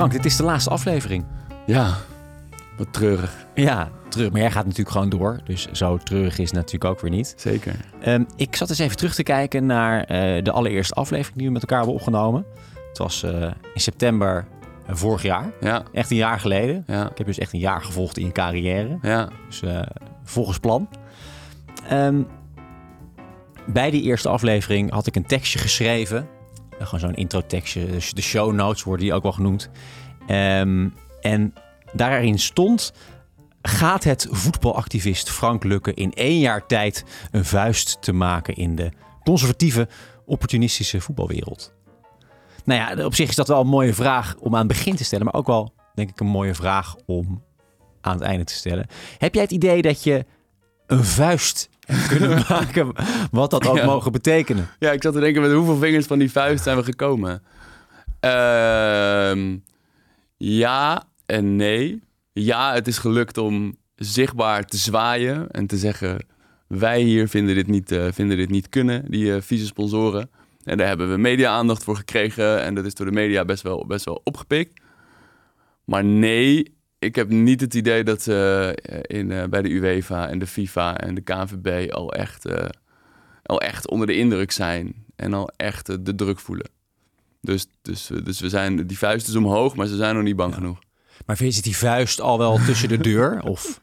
Frank, dit is de laatste aflevering. Ja, wat treurig. Ja, terug. Maar jij gaat natuurlijk gewoon door. Dus zo treurig is het natuurlijk ook weer niet. Zeker. Ehm, ik zat eens even terug te kijken naar eh, de allereerste aflevering die we met elkaar hebben opgenomen. Het was eh, in september vorig jaar. Ja, Echt een jaar geleden. ja, Ik heb dus echt een jaar gevolgd in je carrière. ja. Dus eh, volgens plan. Ehm, bij die eerste aflevering had ik een tekstje geschreven. Eh, gewoon zo'n intro-tekstje. Dus de show notes worden die ook wel genoemd. Ehm, en daarin stond... Gaat het voetbalactivist Frank lukken in één jaar tijd een vuist te maken in de conservatieve, opportunistische voetbalwereld? Nou ja, op zich is dat wel een mooie vraag om aan het begin te stellen, maar ook wel, denk ik, een mooie vraag om aan het einde te stellen. Heb jij het idee dat je een vuist kunnen maken, wat dat ook Ja. mogen betekenen? Ja, ik zat te denken met hoeveel vingers van die vuist zijn we gekomen. Ehm, ja en nee. Ja, het is gelukt om zichtbaar te zwaaien en te zeggen... wij hier vinden dit niet, eh, vinden dit niet kunnen, die eh, vieze sponsoren. En daar hebben we media-aandacht voor gekregen en dat is door de media best wel, best wel opgepikt. Maar nee, ik heb niet het idee dat ze eh, in, eh, bij de UEFA en de FIFA en de KNVB al echt... eh, al echt onder de indruk zijn en al echt de druk voelen. Dus, dus, dus we zijn, die vuist is omhoog, maar ze zijn nog niet bang genoeg. Maar vind je die vuist al wel tussen de deur? Of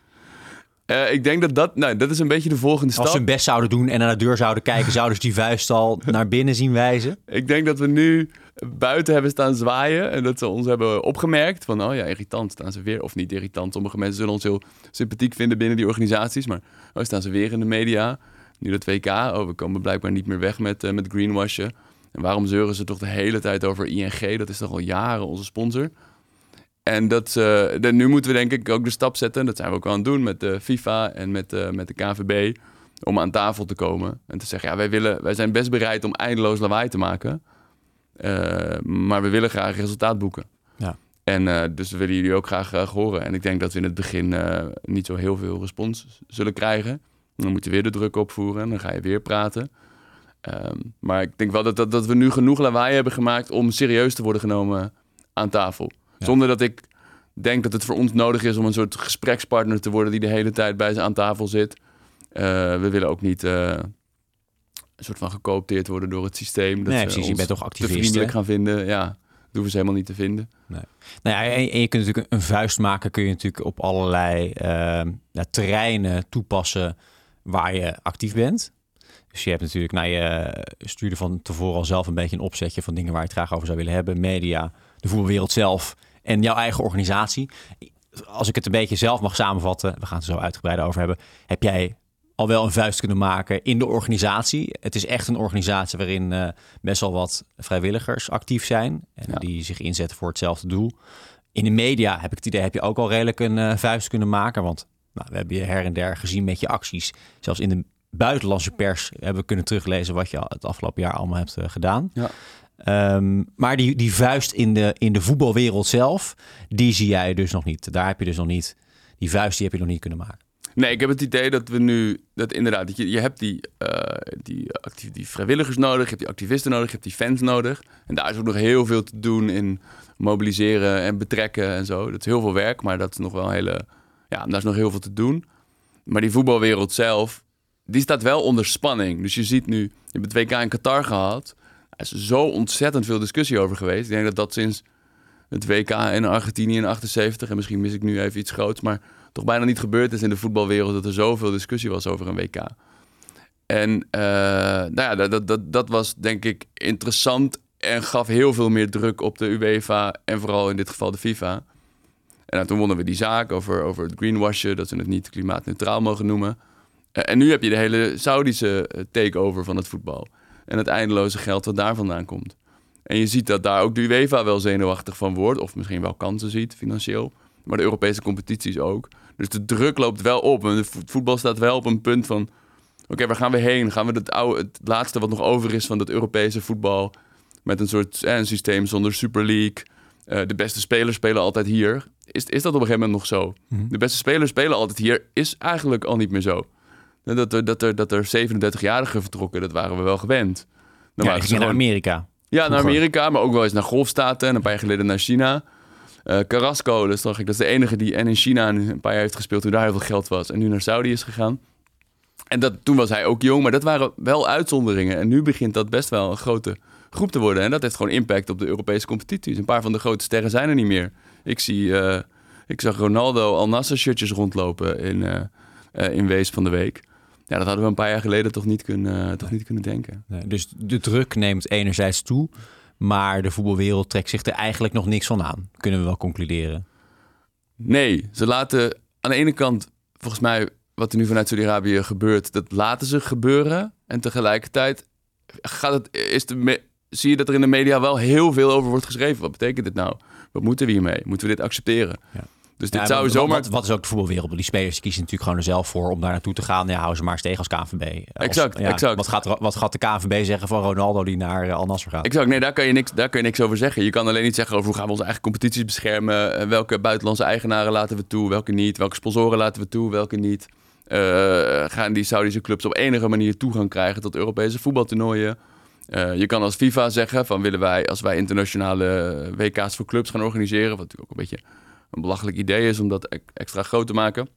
ik denk dat dat, nou, dat is een beetje de volgende als stap. ze hun best zouden doen en naar de deur zouden kijken, zouden ze die vuist al naar binnen zien wijzen? Ik denk dat we nu buiten hebben staan zwaaien en dat ze ons hebben opgemerkt van, oh ja, irritant staan ze weer. Of niet irritant, sommige mensen zullen ons heel sympathiek vinden binnen die organisaties, maar oh, staan ze weer in de media. Nu dat WK, oh, we komen blijkbaar niet meer weg met, eh, met greenwashen. En waarom zeuren ze toch de hele tijd over ING? Dat is toch al jaren onze sponsor. En dat, de, nu moeten we denk ik ook de stap zetten. Dat zijn we ook aan het doen met de FIFA en met, eh, met de KVB. Om aan tafel te komen en te zeggen: ja, wij, willen, wij zijn best bereid om eindeloos lawaai te maken. Eh, maar we willen graag resultaat boeken. Ja. En eh, dus we willen jullie ook graag, graag horen. En ik denk dat we in het begin eh, niet zo heel veel respons zullen krijgen. Dan moet je weer de druk opvoeren en dan ga je weer praten. Ehm, maar ik denk wel dat, dat, dat we nu genoeg lawaai hebben gemaakt om serieus te worden genomen aan tafel. Ja. Zonder dat ik denk dat het voor ons nodig is om een soort gesprekspartner te worden die de hele tijd bij ze aan tafel zit. Eh, we willen ook niet eh, een soort van gecoopteerd worden door het systeem. Dat Nee, precies. Je bent toch te activist, vriendelijk hè? gaan vinden. Ja, dat hoeven ze helemaal niet te vinden. Nou ja, en, en je kunt natuurlijk een vuist maken, kun je natuurlijk op allerlei ehm, ja, terreinen toepassen waar je actief bent. Dus je hebt natuurlijk, nou, je stuurde van tevoren al zelf een beetje een opzetje van dingen waar je het graag over zou willen hebben. Media, de voetbalwereld zelf en jouw eigen organisatie. Als ik het een beetje zelf mag samenvatten, we gaan het er zo uitgebreid over hebben, heb jij al wel een vuist kunnen maken in de organisatie. Het is echt een organisatie waarin eh, best wel wat vrijwilligers actief zijn en Ja. die zich inzetten voor hetzelfde doel. In de media heb ik het idee, heb je ook al redelijk een eh, vuist kunnen maken. Want nou, we hebben je her en der gezien met je acties. Zelfs in de buitenlandse pers hebben we kunnen teruglezen wat je het afgelopen jaar allemaal hebt eh, gedaan. Ja. Ehm, maar die, die vuist in de, in de voetbalwereld zelf, die zie jij dus nog niet. Daar heb je dus nog niet, die vuist die heb je nog niet kunnen maken. Nee, ik heb het idee dat we nu, dat inderdaad, dat je, je hebt die, eh, die, actief, die vrijwilligers nodig, je hebt die activisten nodig, je hebt die fans nodig. En daar is ook nog heel veel te doen in mobiliseren en betrekken en zo. Dat is heel veel werk, maar dat is nog wel hele, ja, daar is nog heel veel te doen. Maar die voetbalwereld zelf, die staat wel onder spanning. Dus je ziet nu, je hebt het WK in Qatar gehad. Er is zo ontzettend veel discussie over geweest. Ik denk dat dat sinds het WK in Argentinië in 78, en misschien mis ik nu even iets groots, maar toch bijna niet gebeurd is in de voetbalwereld dat er zoveel discussie was over een WK. En eh, nou ja, dat, dat, dat, was denk ik interessant en gaf heel veel meer druk op de UEFA en vooral in dit geval de FIFA. En nou, toen wonnen we die zaak over, over het greenwashen, dat ze het niet klimaatneutraal mogen noemen. Eh, en nu heb je de hele Saudische eh, takeover van het voetbal. En het eindeloze geld wat daar vandaan komt. En je ziet dat daar ook de UEFA wel zenuwachtig van wordt. Of misschien wel kansen ziet, financieel. Maar de Europese competities ook. Dus de druk loopt wel op. En het voetbal staat wel op een punt van... Oké, waar gaan we heen? Gaan we het, oude, het laatste wat nog over is van het Europese voetbal... met een soort eh, een systeem zonder Super League... eh, de beste spelers spelen altijd hier. Is, is dat op een gegeven moment nog zo? De beste spelers spelen altijd hier, is eigenlijk al niet meer zo. Dat er, dat er, dat er 37-jarigen vertrokken, dat waren we wel gewend. Dan Ja, waren ze naar gewoon- Amerika. ja, naar. Amerika, maar ook wel eens naar golfstaten en een paar jaar geleden naar China. Uh, Carrasco, dat is, dat is de enige die en in China een paar jaar heeft gespeeld toen daar heel veel geld was. En nu naar Saudi is gegaan. En dat, toen was hij ook jong, maar dat waren wel uitzonderingen. En nu begint dat best wel een grote groep te worden. En dat heeft gewoon impact op de Europese competities. Een paar van de grote sterren zijn er niet meer. Ik, zie, uh, ik zag Ronaldo al Nasser shirtjes rondlopen in, uh, in Wees van de Week. Ja, dat hadden we een paar jaar geleden toch niet kunnen, toch niet kunnen denken. Nee, dus de druk neemt enerzijds toe, maar de voetbalwereld trekt zich er eigenlijk nog niks van aan. Kunnen we wel concluderen. Nee, ze laten aan de ene kant, volgens mij, wat er nu vanuit Saudi-Arabië gebeurt, dat laten ze gebeuren. En tegelijkertijd gaat het, is de, zie je dat er in de media wel heel veel over wordt geschreven. Wat betekent dit nou? Wat moeten we hiermee? Moeten we dit accepteren? Ja. Dus dit ja, zou wat, zomaar... Wat, wat, is ook de voetbalwereld? Die spelers kiezen natuurlijk gewoon er zelf voor om daar naartoe te gaan. Ja, houden ze maar eens tegen als KNVB. Exact, ja, exact. Wat gaat, wat gaat de KNVB zeggen van Ronaldo die naar uh, Al Nassr gaat? Exact, nee, daar kan, je niks, daar kan je niks over zeggen. Je kan alleen niet zeggen over hoe gaan we onze eigen competities beschermen. Welke buitenlandse eigenaren laten we toe, welke niet. Welke sponsoren laten we toe, welke niet. Uh, gaan die Saudische clubs op enige manier toegang krijgen tot Europese voetbaltoernooien? Uh, je kan als FIFA zeggen van willen wij, als wij internationale WK's voor clubs gaan organiseren, wat natuurlijk ook een beetje een belachelijk idee is om dat e-, extra groot te maken.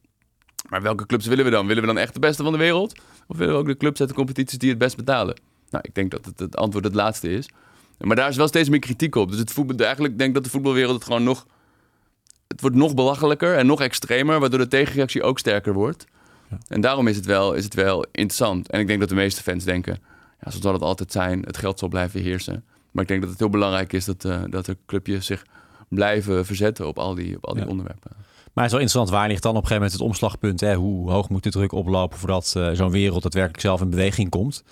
Maar welke clubs willen we dan? Willen we dan echt de beste van de wereld? Of willen we ook de clubs uit de competities die het best betalen? Nou, ik denk dat het, het antwoord het laatste is. Maar daar is wel steeds meer kritiek op. Dus het voetbal, eigenlijk denk ik dat de voetbalwereld het gewoon nog... Het wordt nog belachelijker en nog extremer, waardoor de tegenreactie ook sterker wordt. Ja. En daarom is het, wel, is het wel interessant. En ik denk dat de meeste fans denken ja, zo zal het altijd zijn. Het geld zal blijven heersen. Maar ik denk dat het heel belangrijk is dat, uh, dat de clubjes zich blijven verzetten op al die, op al die Ja. onderwerpen. Maar het is wel interessant, waar ligt dan op een gegeven moment het omslagpunt? Hè? Hoe hoog moet de druk oplopen voordat eh, zo'n wereld daadwerkelijk zelf in beweging komt?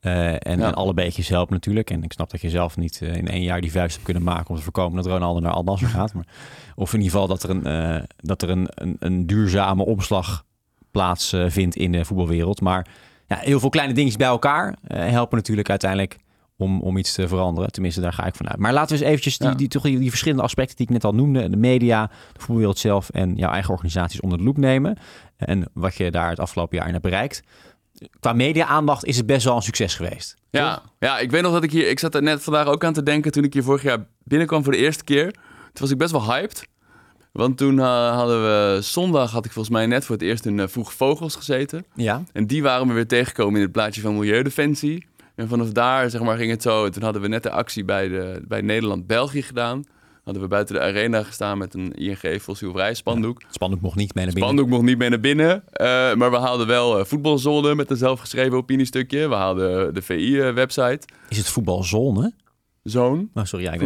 Eh, en, Ja. en alle beetjes helpen natuurlijk. En ik snap dat je zelf niet eh, in één jaar die vuist hebt kunnen maken om te voorkomen dat Ronaldo naar Al gaat. Maar, of in ieder geval dat er een, dat er een, een, een duurzame omslag plaatsvindt in de voetbalwereld. Maar ja, heel veel kleine dingetjes bij elkaar helpen natuurlijk uiteindelijk om, om iets te veranderen. Tenminste, daar ga ik vanuit. Maar laten we eens eventjes die, Ja. die, toch die, die verschillende aspecten die ik net al noemde. De media, de voetbalwereld zelf en jouw eigen organisaties onder de loep nemen. En wat je daar het afgelopen jaar in hebt bereikt. Qua media-aandacht is het best wel een succes geweest. Ja, ja, ik weet nog dat ik hier... Ik zat er net vandaag ook aan te denken toen ik hier vorig jaar binnenkwam voor de eerste keer. Toen was ik best wel hyped. Want toen eh, hadden we... Zondag had ik volgens mij net voor het eerst in eh, Vroeg Vogels gezeten. Ja. En die waren we weer tegengekomen in het plaatje van Milieudefensie. En vanaf daar zeg maar, ging het zo. En toen hadden we net de actie bij, de, bij Nederland-België gedaan. Hadden we buiten de arena gestaan met een ING fossielvrij spandoek. Spandoek mocht niet mee naar binnen. Spandoek mocht niet mee naar binnen. eh, maar we haalden wel eh, voetbalzone met een zelfgeschreven opiniestukje. We haalden de VI-website. Is het voetbalzone? Zoon. Oh, sorry, ja, ik.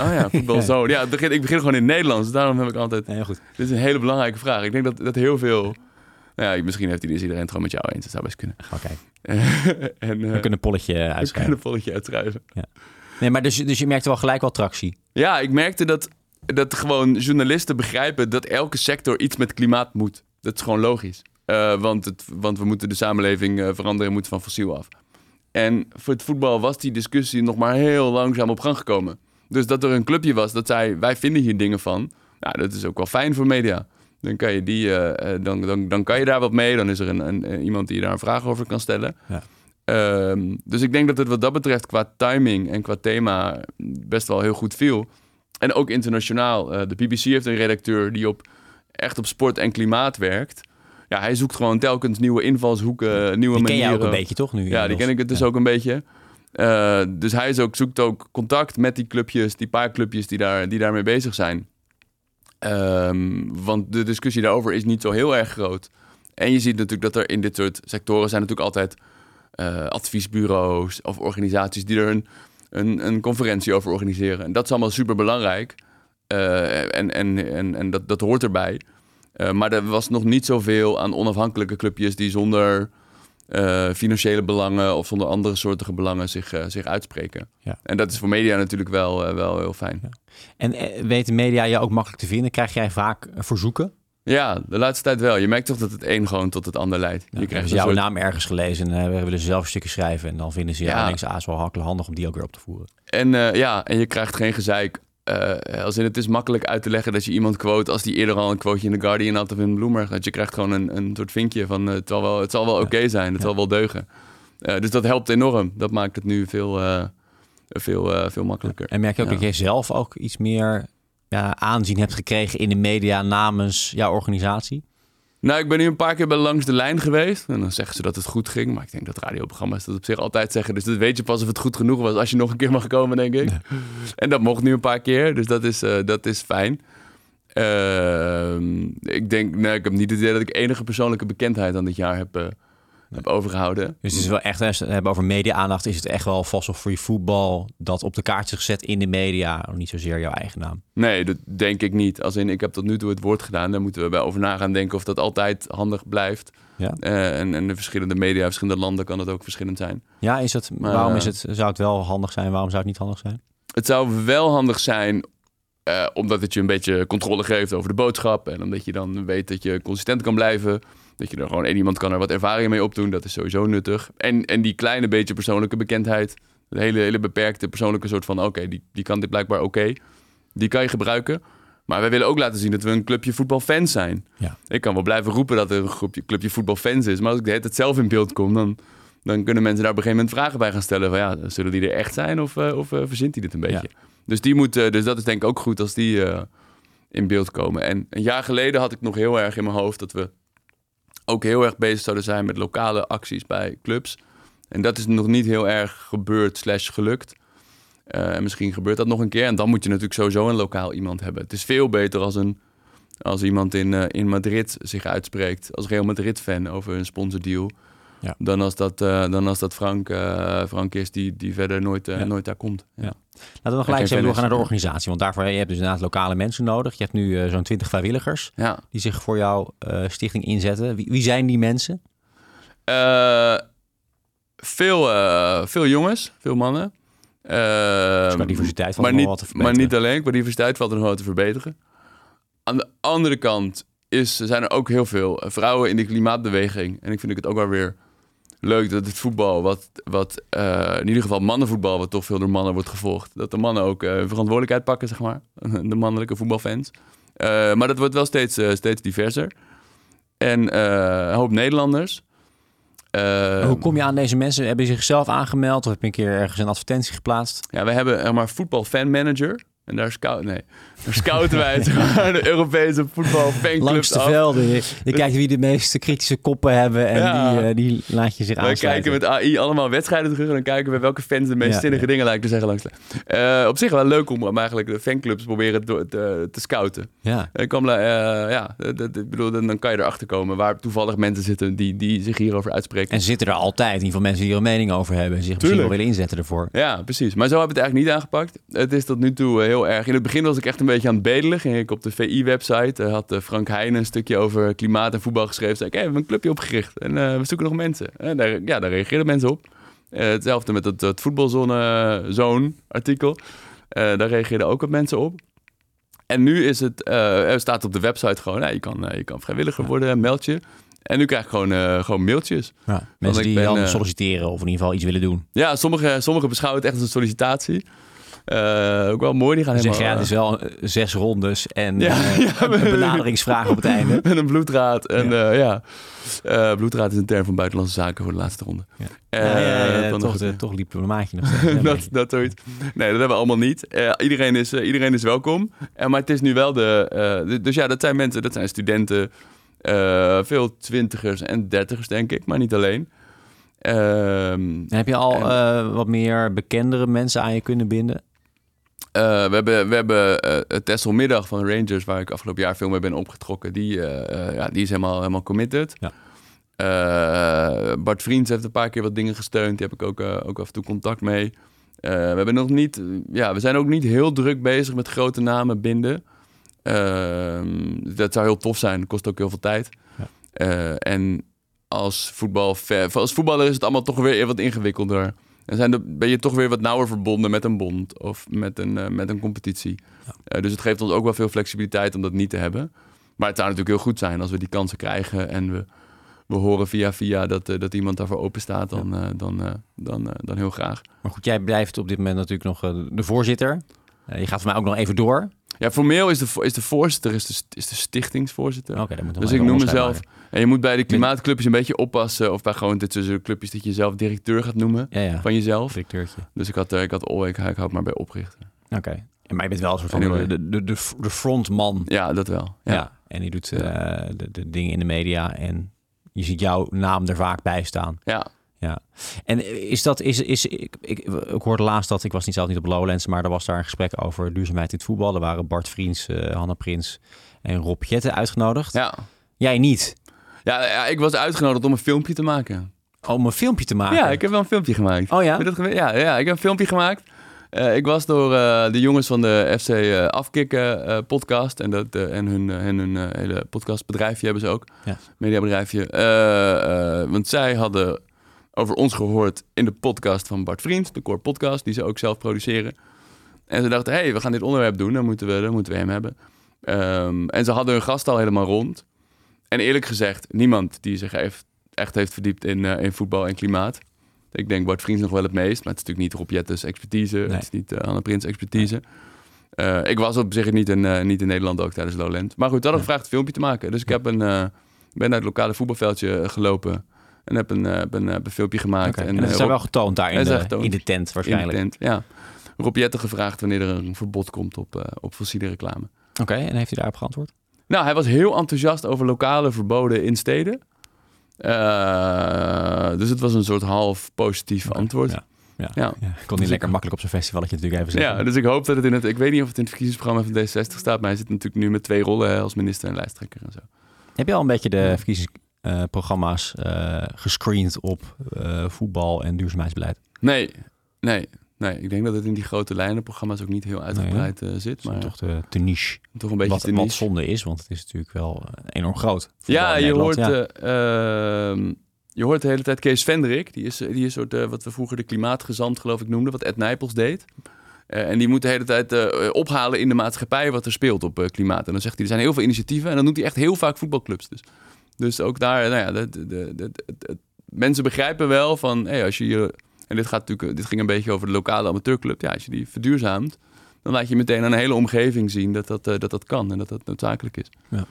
Oh ja, voetbalzone. Ja, het begin, ik begin gewoon in het Nederlands. Daarom heb ik altijd... Heel goed. Dit is een hele belangrijke vraag. Ik denk dat, dat heel veel... Nou ja, misschien heeft is iedereen het gewoon met jou eens. Dat zou best kunnen. Oké. en, eh, We kunnen een polletje we kunnen uitschrijven. een polletje uitschrijven. Nee, maar dus, dus je merkte wel gelijk wel tractie. Ja, ik merkte dat, dat gewoon journalisten begrijpen dat elke sector iets met klimaat moet. Dat is gewoon logisch. Eh, want, het, want we moeten de samenleving eh, veranderen en moeten van fossiel af. En voor het voetbal was die discussie nog maar heel langzaam op gang gekomen. Dus dat er een clubje was dat zei, wij vinden hier dingen van. Nou, dat is ook wel fijn voor media. Dan kan je, die, eh, eh, dan, dan, dan kan je daar wat mee. Dan is er een, een, eh, iemand die je daar een vraag over kan stellen. Ja. Ehm, dus ik denk dat het wat dat betreft qua timing en qua thema best wel heel goed viel. En ook internationaal. De BBC heeft een redacteur die op, echt op sport en klimaat werkt. Ja, hij zoekt gewoon telkens nieuwe invalshoeken, nieuwe Die ken manieren. jij ook een beetje, toch? Nu Ja, die ken ik het dus ook een beetje. Dus hij is ook, zoekt ook contact met die clubjes, die paar clubjes die, daar, die daarmee bezig zijn. Ehm, want de discussie daarover is niet zo heel erg groot. En je ziet natuurlijk dat er in dit soort sectoren zijn natuurlijk altijd eh, adviesbureaus of organisaties die er een, een, een conferentie over organiseren. En dat is allemaal super belangrijk. en en, en, en dat, dat hoort erbij. Eh, maar er was nog niet zoveel aan onafhankelijke clubjes die zonder eh, financiële belangen of zonder andere soortige belangen zich, eh, zich uitspreken. Ja. En dat is voor media natuurlijk wel, eh, wel heel fijn. Ja. En weten media je ook makkelijk te vinden? Krijg jij vaak verzoeken? de laatste tijd wel. Je merkt toch dat het een gewoon tot het ander leidt. Ja, je krijgt jouw soort- naam ergens gelezen en we willen zelf een stukje schrijven. En dan vinden ze, ja, Ja. ja ah, is wel handig om die ook weer op te voeren. En ja, en je krijgt geen gezeik. Eh, als in het is makkelijk uit te leggen dat je iemand quote als die eerder al een quoteje in The Guardian had of in Bloomberg. Dat je krijgt gewoon een, een soort vinkje van eh, het, zal wel, het zal wel oké zijn, het zal wel deugen. Eh, dus dat helpt enorm. Dat maakt het nu veel, veel, veel makkelijker. En merk je ook Ja. dat jij zelf ook iets meer ja, aanzien hebt gekregen in de media namens jouw organisatie? Nou, ik ben nu een paar keer bij Langs de Lijn geweest. En dan zeggen ze dat het goed ging. Maar ik denk dat radioprogramma's dat op zich altijd zeggen. Dus dat weet je pas of het goed genoeg was als je nog een keer mag komen, denk ik. En dat mocht nu een paar keer. Dus dat is, uh, dat is fijn. Uh, ik denk, nee, ik heb niet het idee dat ik enige persoonlijke bekendheid aan dit jaar heb, uh, heb overgehouden. Dus het is wel echt, als we hebben over media-aandacht, is het echt wel of je voetbal dat op de kaart is gezet in de media, niet zozeer jouw eigen naam. Nee, dat denk ik niet. Als in, ik heb tot nu toe het woord gedaan, daar moeten we bij over na gaan denken of dat altijd handig blijft. Ja. Uh, en, en de verschillende media, verschillende landen kan het ook verschillend zijn. Ja, is het, Maar, waarom eh, is het, zou het wel handig zijn, waarom zou het niet handig zijn? Het zou wel handig zijn, eh, omdat het je een beetje controle geeft over de boodschap. En omdat je dan weet dat je consistent kan blijven. Dat je er gewoon één iemand kan er wat ervaring mee opdoen. Dat is sowieso nuttig. En, en die kleine beetje persoonlijke bekendheid. De hele, hele beperkte persoonlijke soort van... oké, die, die kan dit blijkbaar oké. Die kan je gebruiken. Maar wij willen ook laten zien dat we een clubje voetbalfans zijn. Ja. Ik kan wel blijven roepen dat er een groepje, clubje voetbalfans is. Maar als ik de hele tijd zelf in beeld kom... dan, dan kunnen mensen daar op een gegeven moment vragen bij gaan stellen. Van ja, zullen die er echt zijn of, eh, of eh, verzint hij dit een beetje? Dus, die moet, eh, dus dat is denk ik ook goed als die in beeld komen. En een jaar geleden had ik nog heel erg in mijn hoofd dat we ook heel erg bezig zouden zijn met lokale acties bij clubs. En dat is nog niet heel erg gebeurd slash gelukt. Eh, en misschien gebeurt dat nog een keer. En dan moet je natuurlijk sowieso een lokaal iemand hebben. Het is veel beter als, een, als iemand in, eh, in Madrid zich uitspreekt als Real Madrid-fan over een sponsordeal. Ja. Dan als dat, eh, dan als dat Frank, eh, Frank is die, die verder nooit, eh, Ja. nooit daar komt. Ja. Laten we nog gelijk even doorgaan naar de organisatie. Want daarvoor je hebt dus inderdaad lokale mensen nodig. Je hebt nu zo'n 20 vrijwilligers ja. die zich voor jouw stichting inzetten. Wie, wie zijn die mensen? Veel, veel jongens, veel mannen. Dus qua diversiteit valt maar niet, wat te maar verbeteren. niet alleen, qua diversiteit valt er nog wat te verbeteren. Aan de andere kant is, zijn er ook heel veel vrouwen in de klimaatbeweging. En ik vind het ook wel weer leuk dat het voetbal, wat, wat eh, in ieder geval mannenvoetbal, wat toch veel door mannen wordt gevolgd, dat de mannen ook hun verantwoordelijkheid pakken, zeg maar. De mannelijke voetbalfans. Eh, maar dat wordt wel steeds, steeds diverser. En een hoop Nederlanders. Hoe kom je aan deze mensen? Hebben ze zichzelf aangemeld of heb je een keer ergens een advertentie geplaatst? Ja, we hebben zeg maar voetbal fan manager. En daar, scout, nee, daar scouten wij maar, de Europese voetbal Langs de af. velden. Je, je kijkt wie de meeste kritische koppen hebben en Ja. die, eh, die laat je zich Wij aansluiten. kijken met AI allemaal wedstrijden terug en dan kijken we welke fans de meest Ja, zinnige ja. dingen lijken te zeggen langs de Eh, Op zich wel leuk om, om eigenlijk de fanclubs proberen te, te, te scouten. Ja. Ik kan, eh, ja, dat, ik bedoel, dan, kan je erachter komen waar toevallig mensen zitten die, die zich hierover uitspreken. En zitten er altijd in ieder geval mensen die er een mening over hebben en zich misschien wel willen inzetten ervoor. Ja, precies. Maar zo heb ik het eigenlijk niet aangepakt. Het is tot nu toe heel erg. In het begin was ik echt een beetje aan het bedelen. Ging ik op de VI-website. had eh, Frank Heijnen een stukje over klimaat en voetbal geschreven. Zei ik, hey, we hebben een clubje opgericht. En eh, we zoeken nog mensen. En daar, ja, daar reageerden mensen op. Eh, hetzelfde met het. Eh, daar reageerden ook wat mensen op. En nu is het, er staat op de website gewoon, je, kan, je kan vrijwilliger worden, meld je. En nu krijg ik gewoon, gewoon mailtjes. Ja. Mensen die ben, dan solliciteren of in ieder geval iets willen doen. Ja, sommigen sommige beschouwen het echt als een sollicitatie. Eh, ook wel mooi, die gaan Dan zeg ja, helemaal... het is wel eh, zes rondes en Ja, eh, ja, een benaderingsvraag op het einde. Met een bloedraad. En Ja. Eh, bloedraad is een term van buitenlandse zaken voor de laatste ronde. Ja. Eh, toch, de- de, toch diplomamaatje nog steeds. Dat, dat zoiets. Nee, dat hebben we allemaal niet. Eh, iedereen, is, eh, iedereen is welkom. Eh, maar het is nu wel de... eh, de- dus ja, dat zijn mensen, dat zijn studenten. eh, veel twintigers en dertigers, denk ik. Maar niet alleen. Ehm, En heb je al En- eh, wat meer bekendere mensen aan je kunnen binden? Eh, we hebben, we hebben eh, het Tesselmiddag van Rangers, waar ik afgelopen jaar veel mee ben opgetrokken. Die, eh, ja, die is helemaal, helemaal committed. Ja. Bart Vriends heeft een paar keer wat dingen gesteund. Die heb ik ook, ook af en toe contact mee. We, hebben nog niet, ja, we zijn ook niet heel druk bezig met grote namen binden. Ehm, dat zou heel tof zijn. Dat kost ook heel veel tijd. Ja. En als, voetbal, als voetballer is het allemaal toch weer wat ingewikkelder. En zijn de, ben je toch weer wat nauwer verbonden met een bond of met een, eh, met een competitie. Eh, dus het geeft ons ook wel veel flexibiliteit om dat niet te hebben. Maar het zou natuurlijk heel goed zijn als we die kansen krijgen en we, we horen via via dat, eh, dat iemand daarvoor open staat, dan, dan, dan, dan heel graag. Maar goed, jij blijft op dit moment natuurlijk nog de voorzitter. Eh, je gaat voor mij ook nog even door. Ja, formeel is de, is de voorzitter is de, is de stichtingsvoorzitter. Oké, Dus ik noem mezelf. En je moet bij de klimaatclubjes een beetje oppassen. Of bij gewoon dit soort clubjes dat je jezelf directeur gaat noemen Ja, ja. van jezelf. Directeurtje. Dus ik had, eh, ik had oh, ik, ik houd maar bij oprichten. Oké. Maar je bent wel een soort van de, de, de, de frontman. Ja, dat wel. Ja. Ja. En die doet eh, de, de dingen in de media. En je ziet jouw naam er vaak bij staan. ja. Ja. En is dat, is, is, ik, ik, ik hoorde laatst dat, ik was niet zelf niet op Lowlands, maar er was daar een gesprek over duurzaamheid in het voetbal. Er waren Bart Vriends, eh Hanna Prins en Rob Jetten uitgenodigd. Ja. Jij niet. Ja, ja, ik was uitgenodigd om een filmpje te maken. Om een filmpje te maken. Ja, ik heb wel een filmpje gemaakt. Oh ja? Heb dat ja, ja, ik heb een filmpje gemaakt. Eh, ik was door eh, de jongens van de FC eh, Afkikken podcast. En, dat, en hun, en hun hele podcastbedrijfje hebben ze ook. Ja. Mediabedrijfje. Want zij hadden over ons gehoord in de podcast van Bart Vriend. De Core Podcast, die ze ook zelf produceren. En ze dachten, hé, hey, we gaan dit onderwerp doen. Dan moeten we, dan moeten we hem hebben. Ehm, en ze hadden hun gast al helemaal rond. En eerlijk gezegd, niemand die zich heeft, echt heeft verdiept in, eh, in voetbal en klimaat. Ik denk Bart Vriends nog wel het meest, maar het is natuurlijk niet Rob Jettes expertise. Nee. Het is niet uh, Anne Prins expertise. Eh, ik was op zich niet in, eh, niet in Nederland ook tijdens Lowland. Maar goed, dat had gevraagd een filmpje te maken. Dus ik heb een, eh, ben naar het lokale voetbalveldje eh, gelopen. En heb een, eh, heb een, eh, heb een filmpje gemaakt. En, eh, dat is Rob- wel getoond daar in de, getoond. in de tent in de waarschijnlijk. tent, ja. Rob Jetten gevraagd wanneer er een verbod komt op, eh, op fossiele reclame. Oké, en heeft hij daarop geantwoord? Nou, hij was heel enthousiast over lokale verboden in steden. Eh, dus het was een soort half positief antwoord. Ja. Ja. Ja. Ja, ik kon niet lekker makkelijk op zijn festivaletje natuurlijk even Ja, zeggen. dus ik hoop dat het in het... Ik weet niet of het in het verkiezingsprogramma van D66 staat... maar hij zit natuurlijk nu met twee rollen hè, als minister en lijsttrekker en zo. Heb je al een beetje de eh gescreend op eh, voetbal en duurzaamheidsbeleid? Nee, nee, nee. Ik denk dat het in die grote lijnenprogramma's ook niet heel uitgebreid eh, zit. Maar toch te, te niche. toch een beetje Wat, wat niche. zonde is, want het is natuurlijk wel enorm groot. Ja, je hoort, ja. eh, ehm, je hoort de hele tijd Kees Vendrik. Die is, die is soort, wat we vroeger de klimaatgezant geloof ik noemden, wat Ed Nijpels deed. En die moet de hele tijd ophalen in de maatschappij wat er speelt op klimaat. En dan zegt hij, er zijn heel veel initiatieven. En dan noemt hij echt heel vaak voetbalclubs. Dus, dus ook daar, nou ja, de, de, de, mensen begrijpen wel van, hey, als je je... En dit, gaat natuurlijk, dit ging een beetje over de lokale amateurclub. Ja, als je die verduurzaamt, dan laat je meteen aan een hele omgeving zien dat dat, eh, dat, dat kan en dat dat noodzakelijk is. Ja.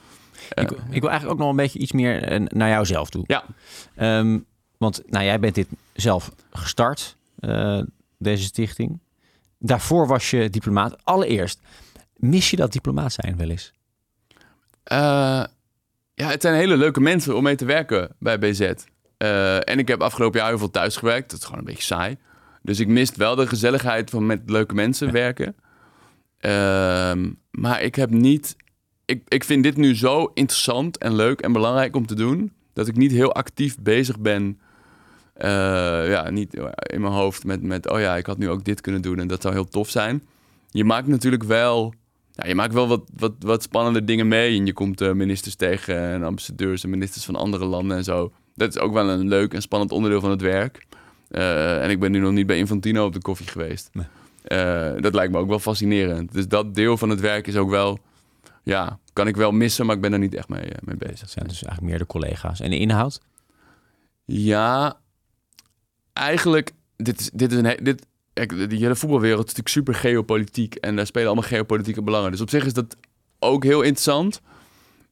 Eh, ik, ik wil eigenlijk ook nog een beetje iets meer eh, naar jouzelf toe. Ja. Ehm, want nou, jij bent dit zelf gestart, deze stichting. Daarvoor was je diplomaat. Allereerst, mis je dat diplomaat zijn wel eens? Eh, ja, het zijn hele leuke mensen om mee te werken bij BZ. Eh, en ik heb afgelopen jaar heel veel thuis gewerkt. Dat is gewoon een beetje saai. Dus ik mist wel de gezelligheid van met leuke mensen Ja. werken. Ehm, maar ik heb niet... Ik, ik vind dit nu zo interessant en leuk en belangrijk om te doen... dat ik niet heel actief bezig ben... eh, ja, niet in mijn hoofd met, met... oh ja, ik had nu ook dit kunnen doen en dat zou heel tof zijn. Je maakt natuurlijk wel... Ja, je maakt wel wat, wat, wat spannende dingen mee. En je komt eh, ministers tegen en ambassadeurs en ministers van andere landen en zo. Dat is ook wel een leuk en spannend onderdeel van het werk. Eh, en ik ben nu nog niet bij Infantino op de koffie geweest. Nee. Eh, dat lijkt me ook wel fascinerend. Dus dat deel van het werk is ook wel... Ja, kan ik wel missen, maar ik ben er niet echt mee, mee bezig. Dat zijn dus eigenlijk meer de collega's. En de inhoud? Ja, eigenlijk, dit is, dit is een... Dit, kijk, die hele voetbalwereld is natuurlijk super geopolitiek. En daar spelen allemaal geopolitieke belangen. Dus op zich is dat ook heel interessant.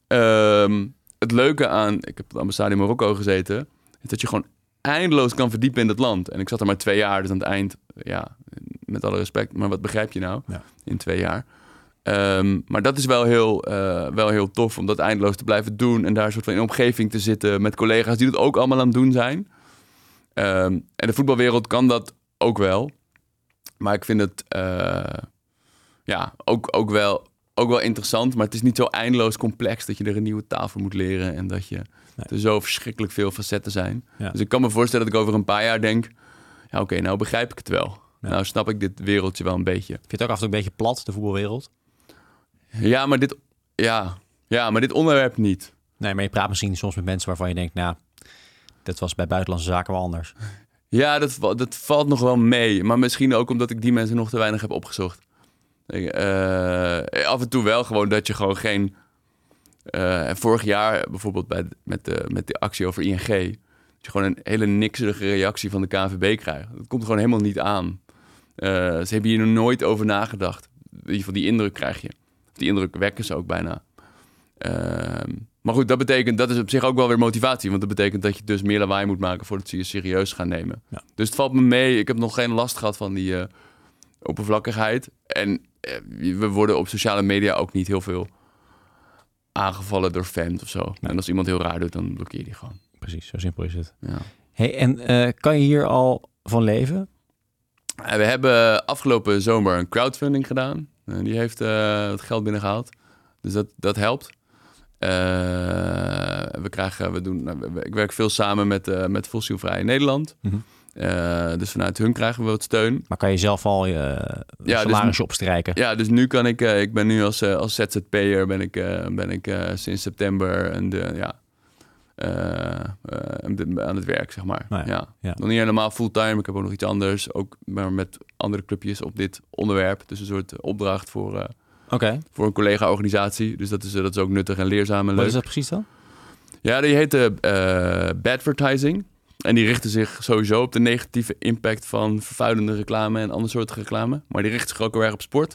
Ehm, het leuke aan... Ik heb op de ambassade in Marokko gezeten. Is dat je gewoon eindeloos kan verdiepen in dat land. En ik zat er maar twee jaar, dus aan het eind... Ja, met alle respect. Maar wat begrijp je nou Ja. in twee jaar? Ehm, maar dat is wel heel, eh, wel heel tof om dat eindeloos te blijven doen. En daar een soort van in omgeving te zitten met collega's die dat ook allemaal aan het doen zijn. Ehm, en de voetbalwereld kan dat ook wel. Maar ik vind het eh, ja, ook, ook, wel, ook wel interessant. Maar het is niet zo eindeloos complex dat je er een nieuwe taal voor moet leren. En dat je Nee. er zo verschrikkelijk veel facetten zijn. Ja. Dus ik kan me voorstellen dat ik over een paar jaar denk... Ja, oké, nou begrijp ik het wel. Ja. Nou snap ik dit wereldje wel een beetje. Vind je het ook af en toe een beetje plat, de voetbalwereld? Ja, maar dit, ja, ja, maar dit onderwerp niet. Nee, maar je praat misschien soms met mensen waarvan je denkt... nou, dat was bij buitenlandse zaken wel anders. Ja, dat, dat valt nog wel mee. Maar misschien ook omdat ik die mensen nog te weinig heb opgezocht. Eh, af en toe wel gewoon dat je gewoon geen... eh, vorig jaar bijvoorbeeld bij, met, de, met actie over ING... dat je gewoon een hele nikserige reactie van de KNVB krijgt. Dat komt gewoon helemaal niet aan. Eh, ze hebben hier nog nooit over nagedacht. In ieder geval die indruk krijg je. Die indruk wekken ze ook bijna. Ehm, maar goed, dat betekent, dat is op zich ook wel weer motivatie. Want dat betekent dat je dus meer lawaai moet maken voordat ze je serieus gaan nemen. Ja. Dus het valt me mee. Ik heb nog geen last gehad van die eh, oppervlakkigheid. En eh, we worden op sociale media ook niet heel veel aangevallen door fans of zo. En als iemand heel raar doet, dan blokkeer je die gewoon. Precies, zo simpel is het. Ja. Hey, en eh, kan je hier al van leven? En we hebben afgelopen zomer een crowdfunding gedaan. Die heeft het geld binnengehaald. Dus dat, dat helpt. Eh, we krijgen, we doen, nou, we- ik werk veel samen met, eh met Fossielvrij Nederland. Mhm. Eh, dus vanuit hun krijgen we wat steun. Maar kan je zelf al je dus- salarisje opstrijken? Ja, dus nu kan ik, ik ben nu als, als ZZP'er ben ik, ben ik sinds september en de, ja, aan het werk, zeg maar. Nou ja, ja. ja. Nog niet helemaal fulltime. Ik heb ook nog iets anders. Ook maar met andere clubjes op dit onderwerp. Dus een soort opdracht voor, eh, Oké, voor een collega-organisatie. Dus dat is, eh, dat is ook nuttig en leerzaam en wat leuk. is dat precies dan? Ja, die heet eh Badvertising. En die richten zich sowieso op de negatieve impact van vervuilende reclame en andere soorten reclame. Maar die richten zich ook heel erg op sport.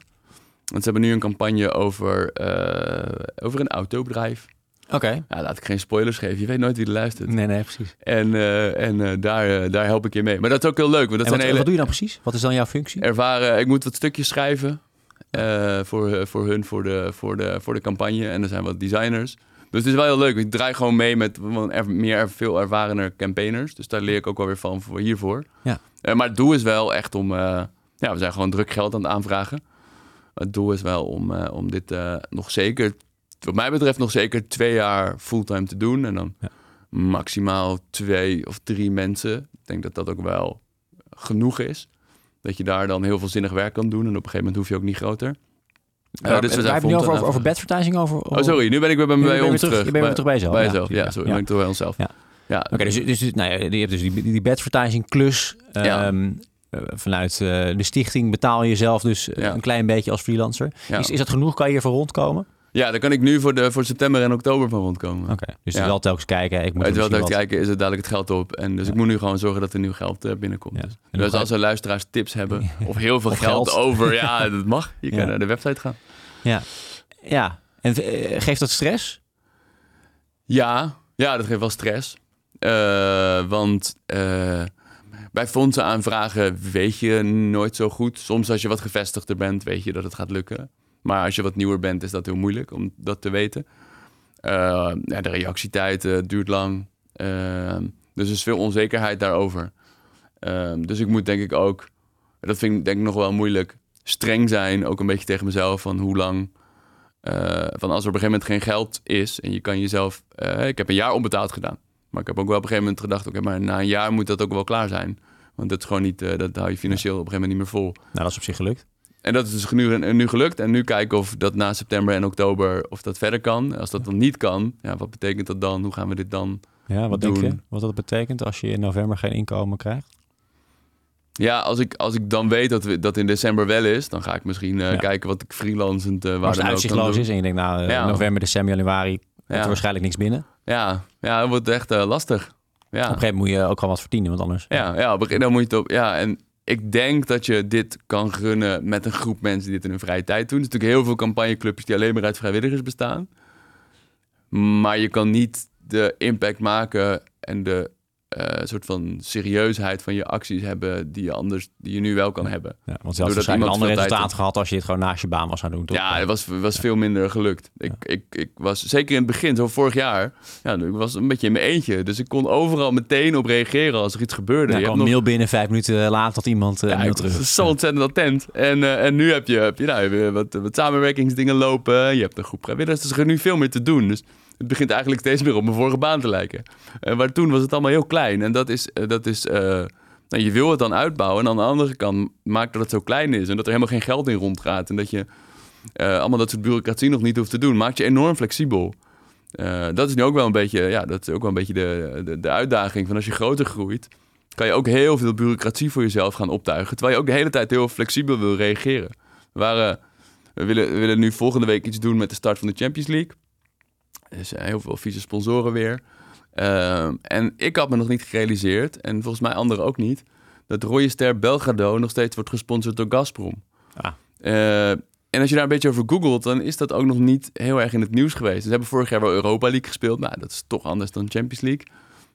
Want ze hebben nu een campagne over, eh, over een autobedrijf. Oké. Ja, laat ik geen spoilers geven. Je weet nooit wie er luistert. Nee, nee, precies. En, eh, en eh, daar, eh, daar help ik je mee. Maar dat is ook heel leuk. Want dat en zijn wat, hele wat doe je dan precies? Wat is dan jouw functie? ervaren. Ik moet wat stukjes schrijven eh, voor, voor hun, voor de, voor, de, voor de campagne. En er zijn wat designers. Dus het is wel heel leuk. Ik draai gewoon mee met er- meer er- veel ervarener campaigners. Dus daar leer ik ook wel weer van voor hiervoor. Ja. Eh, maar het doel is wel echt om... eh, ja, we zijn gewoon druk geld aan het aanvragen. Het doel is wel om, om dit nog zeker... Wat mij betreft nog zeker twee jaar fulltime te doen. En dan Ja. maximaal twee of drie mensen. Ik denk dat dat ook wel genoeg is. Dat je daar dan heel veel zinnig werk kan doen. En op een gegeven moment hoef je ook niet groter. Eh, Uh, dus we zijn nu over, over, over over. Oh, sorry. Nu ben ik weer bij, bij ons terug- terug. je bent weer terug bij jezelf. Bij Ja, jezelf, ja. precies, sorry. ja. Ben ik terug bij onszelf. Ja. ja. Oké, dus, dus, dus nou ja, je hebt dus die, die advertising klus. Ja. Ehm, eh, vanuit eh, de stichting betaal je jezelf dus Ja. een klein beetje als freelancer. Ja. Is, is dat genoeg? Kan je hiervoor rondkomen? Ja, daar kan ik nu voor, de, voor september en oktober van rondkomen. Oké, dus Ja. wel telkens kijken. Ik moet wel misschien te wat- kijken, is het dadelijk het geld op. En dus ik moet nu gewoon zorgen dat er nieuw geld eh, binnenkomt. Ja. Dus, dus als er luisteraars tips hebben of heel veel Of geld, geld. over, ja, dat mag. Je kan naar de website gaan. Ja, ja. En eh, geeft dat stress? Ja, ja, dat geeft wel stress. Eh, want eh, bij fondsen aanvragen weet je nooit zo goed. Soms als je wat gevestigder bent, weet je dat het gaat lukken. Maar als je wat nieuwer bent, is dat heel moeilijk om dat te weten. Eh, ja, de reactietijd eh, duurt lang. Eh, dus er is veel onzekerheid daarover. Dus ik moet denk ik ook, dat vind ik denk ik nog wel moeilijk, streng zijn. Ook een beetje tegen mezelf van hoe lang van als er op een gegeven moment geen geld is en je kan jezelf. ik heb een jaar onbetaald gedaan. Maar ik heb ook wel op een gegeven moment gedacht: oké, maar na een jaar moet dat ook wel klaar zijn. Want dat is gewoon niet, dat hou je financieel op een gegeven moment niet meer vol. Nou, dat is op zich gelukt. En dat is dus nu, nu gelukt. En nu kijken of dat na september en oktober of dat verder kan. Als dat dan niet kan, ja, wat betekent dat dan? Hoe gaan we dit dan? Ja, wat denk Doen. je? Wat dat betekent als je in november geen inkomen krijgt? Ja, als ik, als ik dan weet dat we, dat in december wel is, dan ga ik misschien eh, Ja. kijken wat ik freelancend eh waar Maar als het uitzichtloos is en je denkt, nou, eh, Ja. november, december, januari, komt er waarschijnlijk niks binnen. Ja, ja, dat wordt echt lastig. Op Ja. een gegeven moment moet je ook gewoon wat verdienen, want anders... Ja, ja, op een gegeven- dan moet je het op. Ja, en ik denk dat je dit kan runnen met een groep mensen die dit in hun vrije tijd doen. Er zijn natuurlijk heel veel campagneclubjes die alleen maar uit vrijwilligers bestaan. Maar je kan niet de impact maken en de eh, soort van serieusheid van je acties hebben die je anders, die je nu wel kan hebben. Ja, want je had een ander resultaat gehad als je het gewoon naast je baan was gaan doen, toch? Ja, het was, was veel minder gelukt. Ik, ik, ik was zeker in het begin, zo vorig jaar, ja, ik was een beetje in mijn eentje. Dus ik kon overal meteen op reageren als er iets gebeurde. Ja, Je kwam een nog- mail binnen, vijf minuten later had iemand eh Ja, een terug. zo ontzettend attent. En, eh, en nu heb je, heb je, nou, heb je wat, wat samenwerkingsdingen lopen. Je hebt een groep vrijwilligers. Dus er is nu veel meer te doen. Dus het begint eigenlijk steeds meer op mijn vorige baan te lijken. En waar toen was het allemaal heel klein. En dat is, eh, dat is eh, nou, je wil het dan uitbouwen. En aan de andere kant maakt dat het zo klein is. En dat er helemaal geen geld in rondgaat. En dat je allemaal dat soort bureaucratie nog niet hoeft te doen. Maakt je enorm flexibel. Dat is nu ook wel een beetje, ja, dat is ook wel een beetje de, de, de uitdaging van als je groter groeit, kan je ook heel veel bureaucratie voor jezelf gaan optuigen. Terwijl je ook de hele tijd heel flexibel wil reageren. Waren, we, willen, we willen nu volgende week iets doen met de start van de Champions League. Er zijn heel veel vieze sponsoren weer. Ehm, en ik had me nog niet gerealiseerd, en volgens mij anderen ook niet, dat Rode Ster Belgrado nog steeds wordt gesponsord door Gazprom. Ah. Eh, en als je daar een beetje over googelt, dan is dat ook nog niet heel erg in het nieuws geweest. Ze hebben vorig jaar wel Europa League gespeeld. Nou, dat is toch anders dan Champions League.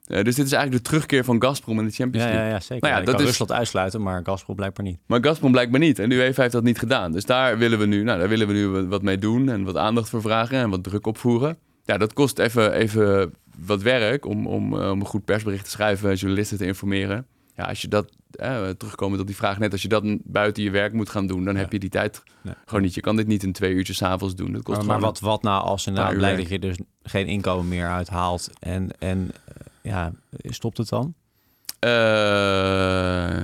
Eh, dus dit is eigenlijk de terugkeer van Gazprom in de Champions League. ja, ja zeker. Nou ja, dat kan is- Rusland uitsluiten, maar Gazprom blijkbaar niet. Maar Gazprom blijkbaar niet. En de UEFA heeft dat niet gedaan. Dus daar willen we nu, nou, daar willen we nu wat- wat mee doen en wat aandacht voor vragen en wat druk opvoeren. Ja, dat kost even, even wat werk om, om, eh, om een goed persbericht te schrijven, journalisten te informeren. Ja, als je dat, eh, terugkomend op die vraag net, als je dat buiten je werk moet gaan doen, dan heb je die tijd Nee. gewoon niet. Je kan dit niet in twee uurtjes 's avonds doen. Dat kost Maar, maar wat, wat nou als inderdaad blijkt dat je dus geen inkomen meer uithaalt en, en eh, ja, stopt het dan? Eh,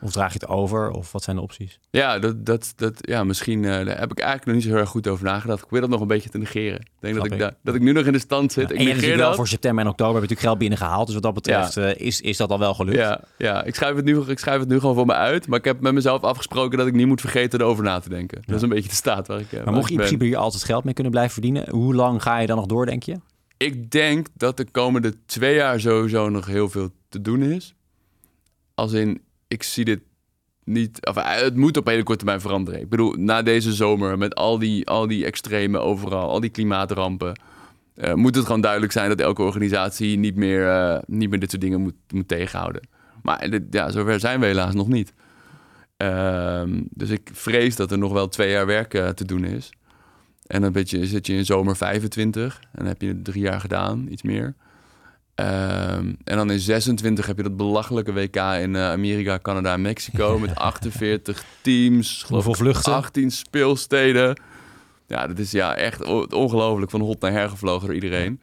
Of draag je het over? Of wat zijn de opties? ja, dat, dat, dat, ja, misschien eh, daar heb ik eigenlijk nog niet zo heel erg goed over nagedacht. Ik wil dat nog een beetje te negeren. Ik denk dat ik, ik. da- dat ik nu nog in de stand zit. Ja, Ik en negeer natuurlijk wel dat. voor september en oktober heb je natuurlijk geld binnengehaald. Dus wat dat betreft eh, is, is dat al wel gelukt. Ja, ja. Ik, schrijf het nu, ik schrijf het nu gewoon voor me uit. Maar ik heb met mezelf afgesproken dat ik niet moet vergeten erover na te denken. Dat is een beetje de staat waar ik. eh, waar Maar mocht je in principe hier altijd geld mee kunnen blijven verdienen, hoe lang ga je dan nog door, denk je? Ik denk dat de komende twee jaar sowieso nog heel veel te doen is. Als in, ik zie dit niet... Of, eh, het moet op hele korte termijn veranderen. Ik bedoel, na deze zomer met al die, al die extreme overal, al die klimaatrampen... eh, moet het gewoon duidelijk zijn dat elke organisatie niet meer, eh, niet meer dit soort dingen moet, moet tegenhouden. Maar ja, zover zijn we helaas nog niet. Ehm, dus ik vrees dat er nog wel twee jaar werk te doen is. En dan zit je in zomer 25 en dan heb je drie jaar gedaan, iets meer. Ehm, en dan in 26 heb je dat belachelijke WK in eh, Amerika, Canada en Mexico met 48 teams, geloof Hoeveel ik, vluchten? 18 speelsteden. Ja, dat is ja echt ongelooflijk van hot naar her gevlogen door iedereen.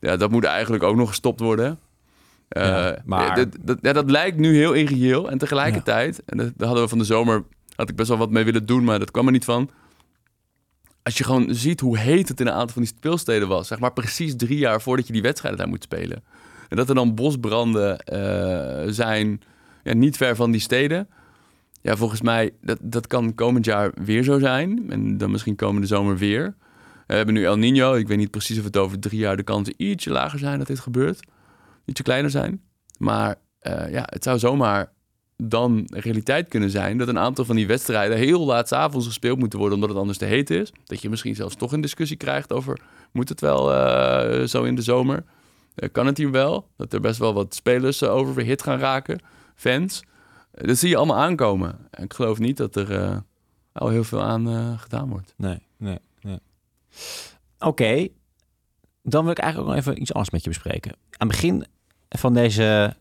Ja, dat moet eigenlijk ook nog gestopt worden. Eh, Ja, maar- dat, dat, ja, dat lijkt nu heel irreëel. En tegelijkertijd, en daar hadden we van de zomer, had ik best wel wat mee willen doen, maar dat kwam er niet van. Als je gewoon ziet hoe heet het in een aantal van die speelsteden was, zeg maar precies drie jaar voordat je die wedstrijden daar moet spelen. En dat er dan bosbranden eh, zijn, ja, niet ver van die steden. Ja, volgens mij, dat, dat kan komend jaar weer zo zijn. En dan misschien komende zomer weer. We hebben nu El Nino. Ik weet niet precies of het over drie jaar de kansen ietsje lager zijn dat dit gebeurt. Ietsje kleiner zijn. Maar eh, ja, het zou zomaar dan realiteit kunnen zijn dat een aantal van die wedstrijden heel laat 's avonds gespeeld moeten worden omdat het anders te heet is. Dat je misschien zelfs toch een discussie krijgt over moet het wel eh, zo in de zomer? Eh, kan het hier wel? Dat er best wel wat spelers uh, oververhit gaan raken, fans. Dat zie je allemaal aankomen. En ik geloof niet dat er al heel veel aan gedaan wordt. Nee, nee, nee. Oké, dan wil ik eigenlijk ook nog even iets anders met je bespreken. Aan het begin van deze,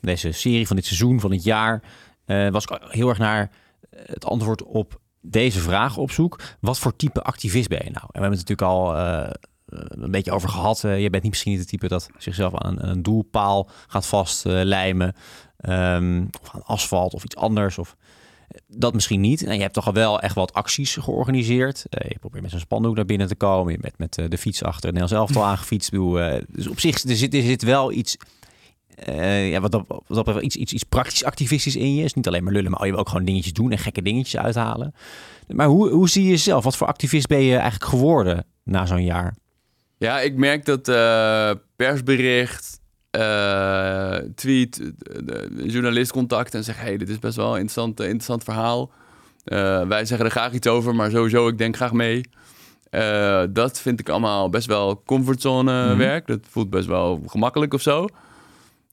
deze serie, van dit seizoen, van dit jaar, uh, was ik heel erg naar het antwoord op deze vraag op zoek. Wat voor type activist ben je nou? En we hebben het natuurlijk al uh, een beetje over gehad. Uh, je bent niet misschien niet het type dat zichzelf aan een, een doelpaal gaat vastlijmen. Um, of aan asfalt of iets anders. Of dat misschien niet. En je hebt toch al wel echt wat acties georganiseerd. Je probeert met zo'n spandoek naar binnen te komen. Je bent met de fiets achter het Nederlands elftal aangefietst. Dus op zich er zit, er zit wel iets... Uh, ja, wat dat, wat dat iets, iets, iets praktisch activistisch in je is. Niet alleen maar lullen, maar je wil ook gewoon dingetjes doen en gekke dingetjes uithalen. Maar hoe, hoe zie je jezelf? Wat voor activist ben je eigenlijk geworden na zo'n jaar? Ja, ik merk dat uh, persbericht, uh, tweet, journalist contact en zegt: hey, dit is best wel een interessant, interessant verhaal. Wij zeggen er graag iets over, maar sowieso, ik denk graag mee. Dat vind ik allemaal best wel comfortzone mm -hmm. werk. Dat voelt best wel gemakkelijk of zo.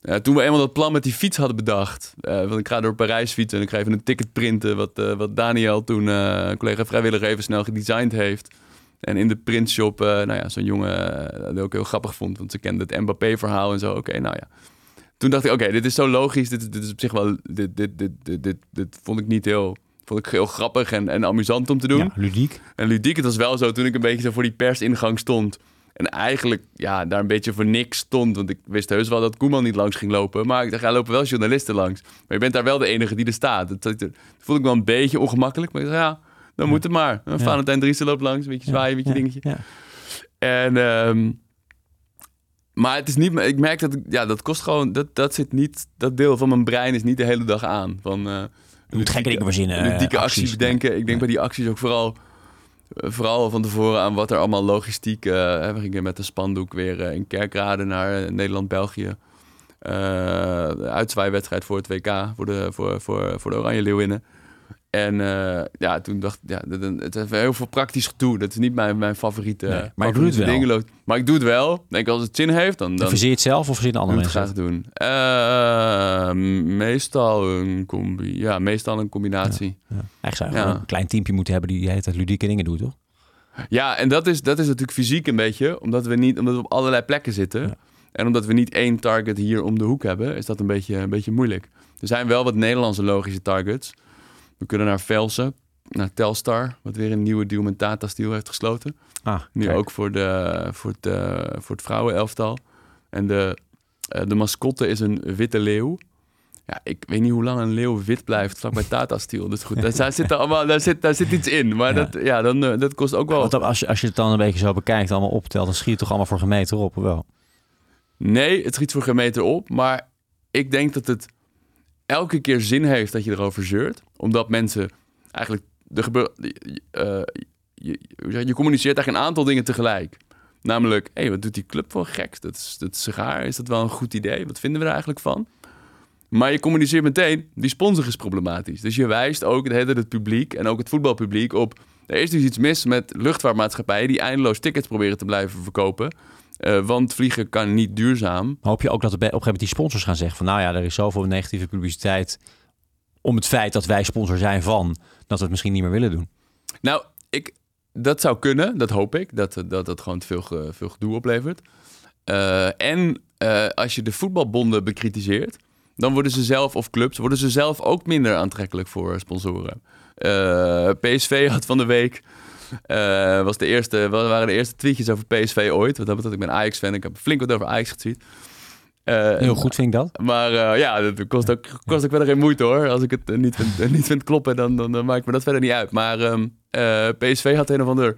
Uh, toen we eenmaal dat plan met die fiets hadden bedacht. Uh, want ik ga door Parijs fietsen en ik ga even een ticket printen. Wat, uh, wat Daniel toen, een collega vrijwilliger, even snel gedesigned heeft. En in de printshop, nou ja, zo'n jongen dat ook heel grappig vond. Want ze kende het Mbappé-verhaal en zo. Oké, okay, nou ja. Toen dacht ik, oké, okay, dit is zo logisch. Dit, dit is op zich wel, dit, dit, dit, dit, dit, dit vond ik niet heel vond ik heel grappig en, en amusant om te doen. Ja, ludiek. En ludiek, het was wel zo toen ik een beetje zo voor die persingang stond. En eigenlijk ja, daar een beetje voor niks stond. Want ik wist heus wel dat Koeman niet langs ging lopen. Maar ik dacht, ja, lopen wel journalisten langs. Maar je bent daar wel de enige die er staat. Dat, dat, dat voelde ik wel een beetje ongemakkelijk. Maar ik dacht, ja, dan ja. moet het maar. Ja. Valentijn Driessen loopt langs, een beetje zwaaien, een beetje dingetje. En... Um, maar het is niet, ik merk dat ja, dat kost gewoon, dat, dat zit niet, dat deel van mijn brein is niet de hele dag aan. Van, uh, je moet gekke dingen verzinnen. Een dikke acties, acties bedenken. Ik denk ja. bij die acties ook vooral, vooral van tevoren aan wat er allemaal logistiek. Uh, we gingen met de spandoek weer uh, in Kerkrade naar uh, Nederland-België. de uitzwaaiwedstrijd voor het WK, voor de, voor, voor, voor de Oranje Leeuwinnen. En eh, ja, toen dacht ik, ja, het heeft heel veel praktisch gedoe. Dat is niet mijn, mijn favoriete, Nee, maar je favoriete doet het wel. Maar ik doe het wel. Ik Denk als het zin heeft, dan, dan Verzeer je het zelf of verzin doe andere ik het mensen? graag doen. Eh, meestal een combi. Ja, meestal een combinatie. Ja. Eigenlijk zou je Ja. een klein teampje moeten hebben die tijd ludieke dingen doet, toch? Ja, en dat is, dat is natuurlijk fysiek een beetje, omdat we, niet, omdat we op allerlei plekken zitten. En omdat we niet één target hier om de hoek hebben, is dat een beetje, een beetje moeilijk. Er zijn wel wat Nederlandse logische targets. We kunnen naar Velsen, naar Telstar, wat weer een nieuwe deal met Tata Steel heeft gesloten. Ah, Nu kijk. ook voor, de, voor, het, eh, voor het vrouwenelftal. En de, eh, de mascotte is een witte leeuw. Ja, ik weet niet hoe lang een leeuw wit blijft vlak bij Tata Steel. Dat is goed. Daar, daar zit, er allemaal, daar, zit, daar zit iets in. Maar Ja. Dat, ja, dan, eh, dat kost ook wel... Want als, je, als je het dan een beetje zo bekijkt, allemaal optelt, dan schiet het toch allemaal voor gemeter op, of wel? Nee, het schiet voor geen meter op. Maar ik denk dat het elke keer zin heeft dat je erover zeurt. Omdat mensen eigenlijk... Er gebeur, eh, je, communiceert eigenlijk een aantal dingen tegelijk. Namelijk, hé, wat doet die club voor gek? Dat is, dat is raar. Is dat wel een goed idee? Wat vinden we er eigenlijk van? Maar je communiceert meteen, die sponsor is problematisch. Dus je wijst ook het, hele het publiek en ook het voetbalpubliek op... Er is dus iets mis met luchtvaartmaatschappijen die eindeloos tickets proberen te blijven verkopen. Eh, want vliegen kan niet duurzaam. Hoop je ook dat op een gegeven moment die sponsors gaan zeggen van... nou ja, er is zoveel negatieve publiciteit om het feit dat wij sponsor zijn van... dat we het misschien niet meer willen doen. Nou, ik, dat zou kunnen, dat hoop ik. Dat dat, dat gewoon veel, veel gedoe oplevert. Eh, en eh, als je de voetbalbonden bekritiseert... dan worden ze zelf, of clubs, worden ze zelf ook minder aantrekkelijk voor sponsoren. Eh, PSV had van de week... was de eerste, wa- waren de eerste tweetjes over PSV ooit. Wat dat ik ben Ajax-fan. Ik heb flink wat over Ajax getweet. Eh, Heel goed vind ik dat. Maar eh, ja, dat kost ook, kost ook verder geen moeite hoor. Als ik het eh, niet vind, niet vind kloppen, dan, dan, dan maakt me dat verder niet uit. Maar ehm, eh, PSV had een of ander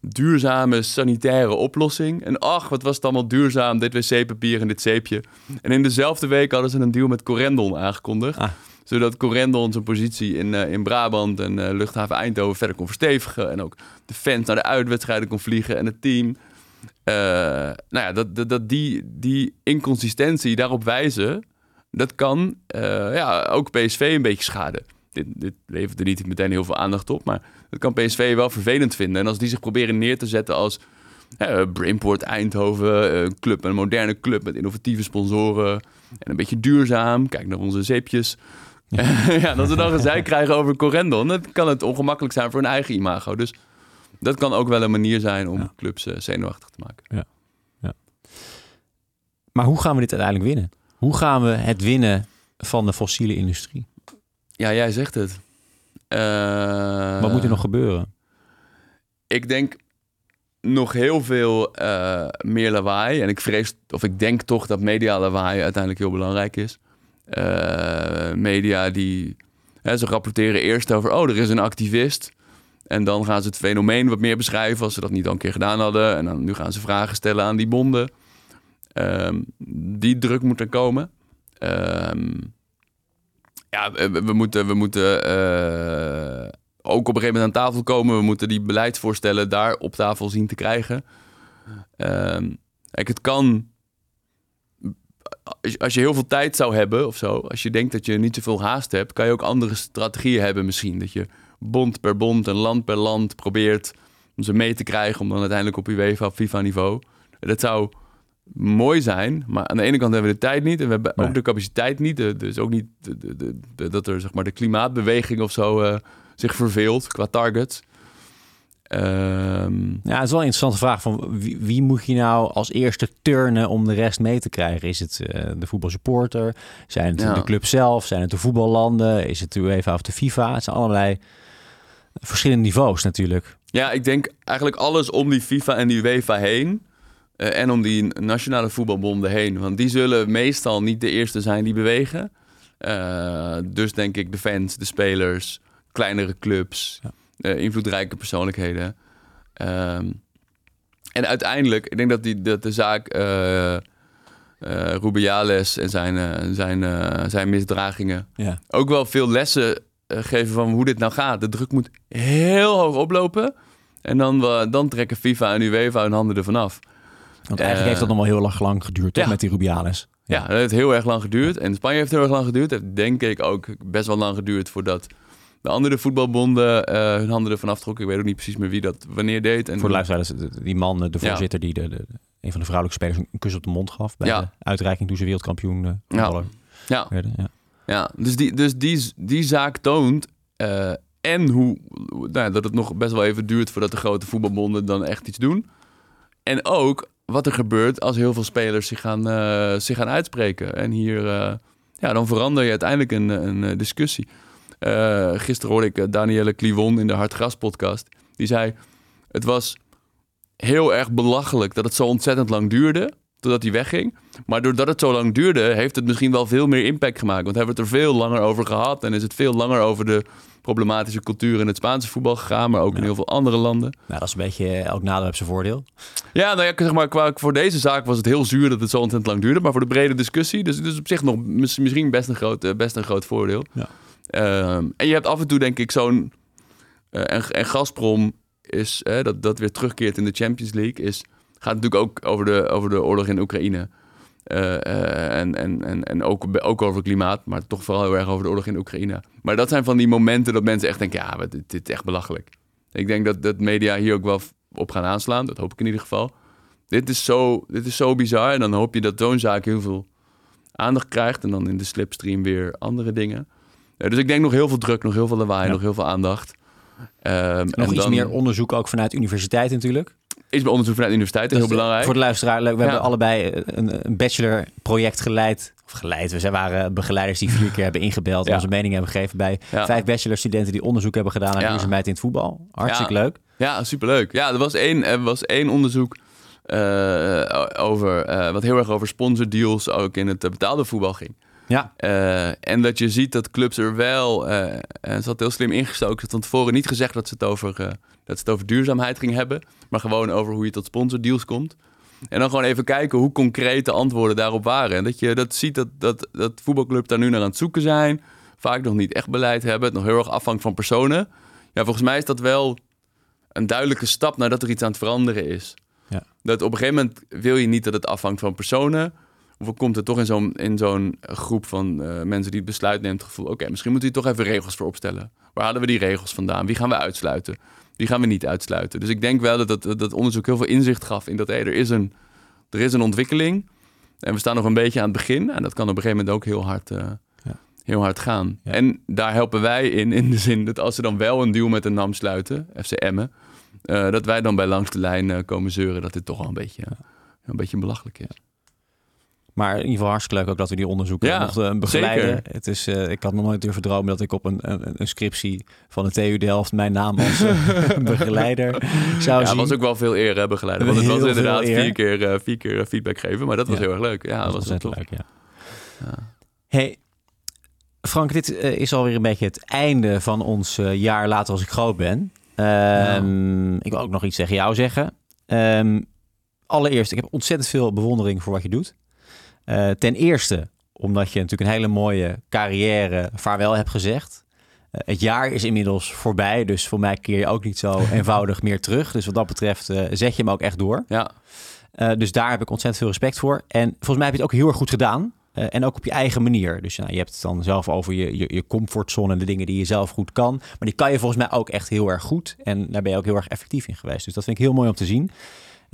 duurzame sanitaire oplossing. En ach, wat was het allemaal duurzaam, dit wc-papier en dit zeepje. En in dezelfde week hadden ze een deal met Corendon aangekondigd. Ah. Zodat Corendon zijn positie in, in Brabant en luchthaven Eindhoven verder kon verstevigen. En ook de fans naar de uitwedstrijden kon vliegen en het team. Eh, nou ja, dat, dat, dat die, die inconsistentie daarop wijzen, dat kan eh, ja, ook PSV een beetje schaden. Dit, dit levert er niet meteen heel veel aandacht op, maar dat kan PSV wel vervelend vinden. En als die zich proberen neer te zetten als eh, Brainport Eindhoven, een club, een moderne club met innovatieve sponsoren en een beetje duurzaam, kijk naar onze zeepjes. ja, dat ze dan gezeik krijgen over Corendon, dan kan het ongemakkelijk zijn voor hun eigen imago. Dus dat kan ook wel een manier zijn om Ja. clubs eh, zenuwachtig te maken. Maar hoe gaan we dit uiteindelijk winnen? Hoe gaan we het winnen van de fossiele industrie? Ja, jij zegt het. Eh, Wat moet er nog gebeuren? Ik denk nog heel veel eh, meer lawaai. En ik vrees, of ik denk toch dat media lawaai uiteindelijk heel belangrijk is. Media die, hè, ze rapporteren eerst over, oh, er is een activist. En dan gaan ze het fenomeen wat meer beschrijven als ze dat niet al een keer gedaan hadden. En dan nu gaan ze vragen stellen aan die bonden. Ehm, die druk moet er komen. Ehm, ja, we, moeten, we moeten eh, ook op een gegeven moment aan tafel komen. We moeten die beleidsvoorstellen daar op tafel zien te krijgen. Ehm, kijk, het kan. Als je heel veel tijd zou hebben of zo, als je denkt dat je niet zoveel haast hebt, kan je ook andere strategieën hebben misschien. Dat je bond per bond en land per land probeert om ze mee te krijgen om dan uiteindelijk op UEFA of FIFA niveau. Dat zou mooi zijn, maar aan de ene kant hebben we de tijd niet en we hebben Nee. ook de capaciteit niet. De- Dus ook niet de, de, de- de- dat er zeg maar de klimaatbeweging of zo eh, zich verveelt qua targets. Ehm, Ja, het is wel een interessante vraag van wie, wie moet je nou als eerste turnen om de rest mee te krijgen? Is het eh, de voetbalsupporter? Zijn het Ja. de club zelf? Zijn het de voetballanden? Is het de UEFA of de FIFA? Het zijn allerlei verschillende niveaus natuurlijk. Ja, ik denk eigenlijk alles om die FIFA en die UEFA heen. eh, en om die nationale voetbalbonden heen. Want die zullen meestal niet de eerste zijn die bewegen. Eh, dus denk ik de fans, de spelers, kleinere clubs, Ja. eh, invloedrijke persoonlijkheden. Ehm, en uiteindelijk, ik denk dat, die, dat de zaak eh, Rubiales en zijn, zijn, zijn misdragingen Ja. ook wel veel lessen geven van hoe dit nou gaat. De druk moet heel hoog oplopen. En dan, eh, dan trekken FIFA en UEFA hun handen ervan af. Want eigenlijk Eh, heeft dat nog wel heel erg lang geduurd toch, ja. met die Rubiales. Ja, dat heeft heel erg lang geduurd. En Spanje heeft heel erg lang geduurd. Het heeft denk ik ook best wel lang geduurd voordat de andere voetbalbonden eh, hun handen ervan aftrokken. Ik weet ook niet precies meer wie dat wanneer deed. En Voor de luisteraars, die man, de voorzitter, die de, de, een van de vrouwelijke spelers een kus op de mond gaf bij de uitreiking toen ze wereldkampioen eh, Ja. voetballer Ja, werden. Ja. Ja. dus, die, dus die, die zaak toont eh, en hoe, nou dat het nog best wel even duurt voordat de grote voetbalbonden dan echt iets doen. En ook wat er gebeurt als heel veel spelers zich gaan, eh, zich gaan uitspreken. En hier, eh, ja, dan verander je uiteindelijk een, een discussie. Gisteren hoorde ik Danielle Clivon in de Hartgras podcast. Die zei, het was heel erg belachelijk dat het zo ontzettend lang duurde totdat hij wegging. Maar doordat het zo lang duurde, heeft het misschien wel veel meer impact gemaakt. Want hebben we het er veel langer over gehad en is het veel langer over de problematische cultuur in het Spaanse voetbal gegaan, maar ook in heel veel andere landen. Nou, dat is een beetje, eh, elk nadeel heeft zijn voordeel. Ja, nou ja, zeg maar, qua, voor deze zaak was het heel zuur dat het zo ontzettend lang duurde. Maar voor de brede discussie, dus het is op zich nog mis- misschien best een groot, eh, best een groot voordeel. Ja. Ehm, en je hebt af en toe denk ik zo'n... eh, en, en Gazprom is, eh, dat, dat weer terugkeert in de Champions League, is, gaat natuurlijk ook over de, over de oorlog in Oekraïne. Eh, en en, en, en ook, ook over klimaat, maar toch vooral heel erg over de oorlog in Oekraïne. Maar dat zijn van die momenten dat mensen echt denken, ja, dit, dit is echt belachelijk. Ik denk dat, dat media hier ook wel op gaan aanslaan. Dat hoop ik in ieder geval. Dit is zo, dit is zo bizar. En dan hoop je dat zo'n zaak heel veel aandacht krijgt. En dan in de slipstream weer andere dingen. Eh, dus ik denk nog heel veel druk, nog heel veel lawaai, Ja. nog heel veel aandacht. Ehm, Nog en iets dan meer onderzoek ook vanuit universiteit natuurlijk. Is bij onderzoek vanuit de universiteit heel Dus, eh, belangrijk. Voor de luisteraar, leuk. we Ja. hebben allebei een, een bachelorproject geleid. Of geleid, we zijn- waren begeleiders die vier keer hebben ingebeld... en onze mening hebben gegeven bij vijf bachelorstudenten... die onderzoek hebben gedaan naar duurzaamheid in het voetbal. Hartstikke leuk. Ja, superleuk. Ja, er was één, er was één onderzoek eh, over, eh, wat heel erg over sponsordeals ook in het eh, betaalde voetbal ging. Ja, Eh, en dat je ziet dat clubs er wel, eh en ze had heel slim ingestoken, ze had van tevoren niet gezegd dat ze, het over, eh, dat ze het over duurzaamheid ging hebben, maar gewoon over hoe je tot sponsordeals komt. En dan gewoon even kijken hoe concreet de antwoorden daarop waren. En dat je dat ziet dat, dat, dat voetbalclubs daar nu naar aan het zoeken zijn, vaak nog niet echt beleid hebben, het nog heel erg afhangt van personen. Ja, volgens mij is dat wel een duidelijke stap nadat er iets aan het veranderen is. Ja. Dat op een gegeven moment wil je niet dat het afhangt van personen. Of komt het toch in zo'n, in zo'n groep van eh, mensen die het besluit neemt, het gevoel: oké, misschien moeten we hier toch even regels voor opstellen. Waar halen we die regels vandaan? Wie gaan we uitsluiten? Wie gaan we niet uitsluiten? Dus ik denk wel dat dat, dat onderzoek heel veel inzicht gaf in dat hey, er, is een, er is een ontwikkeling. En we staan nog een beetje aan het begin. En dat kan op een gegeven moment ook heel hard, eh, Ja. heel hard gaan. Ja. En daar helpen wij in, in de zin dat als ze dan wel een deal met een NAM sluiten, FC Emmen, eh, dat wij dan bij langs de lijn komen zeuren dat dit toch wel een beetje, een beetje belachelijk is. Maar in ieder geval hartstikke leuk ook dat we die onderzoeken Ja, mochten begeleiden. zeker. Het is, eh, ik had nog nooit durven dromen dat ik op een, een, een scriptie van de TU Delft... mijn naam als eh, begeleider zou Ja, zien. was ook wel veel eer hè, begeleider. Want het was Heel inderdaad vier keer, eh, vier keer eh, feedback geven. Maar dat was Ja. heel erg leuk. Ja, dat was tof. leuk, ja. Hey, Frank, dit eh, is alweer een beetje het einde van ons eh, jaar later als ik groot ben. Ehm, Ik wil ook nog iets tegen jou zeggen. Ehm, allereerst, ik heb ontzettend veel bewondering voor wat je doet. Eh, ten eerste, omdat je natuurlijk een hele mooie carrière vaarwel hebt gezegd. Eh, het jaar is inmiddels voorbij, dus voor mij keer je ook niet zo eenvoudig meer terug. Dus wat dat betreft eh, zet je hem ook echt door. Ja, dus daar heb ik ontzettend veel respect voor. En volgens mij heb je het ook heel erg goed gedaan. En ook op je eigen manier. Dus nou, je hebt het dan zelf over je, je, je comfortzone en de dingen die je zelf goed kan. Maar die kan je volgens mij ook echt heel erg goed. En daar ben je ook heel erg effectief in geweest. Dus dat vind ik heel mooi om te zien.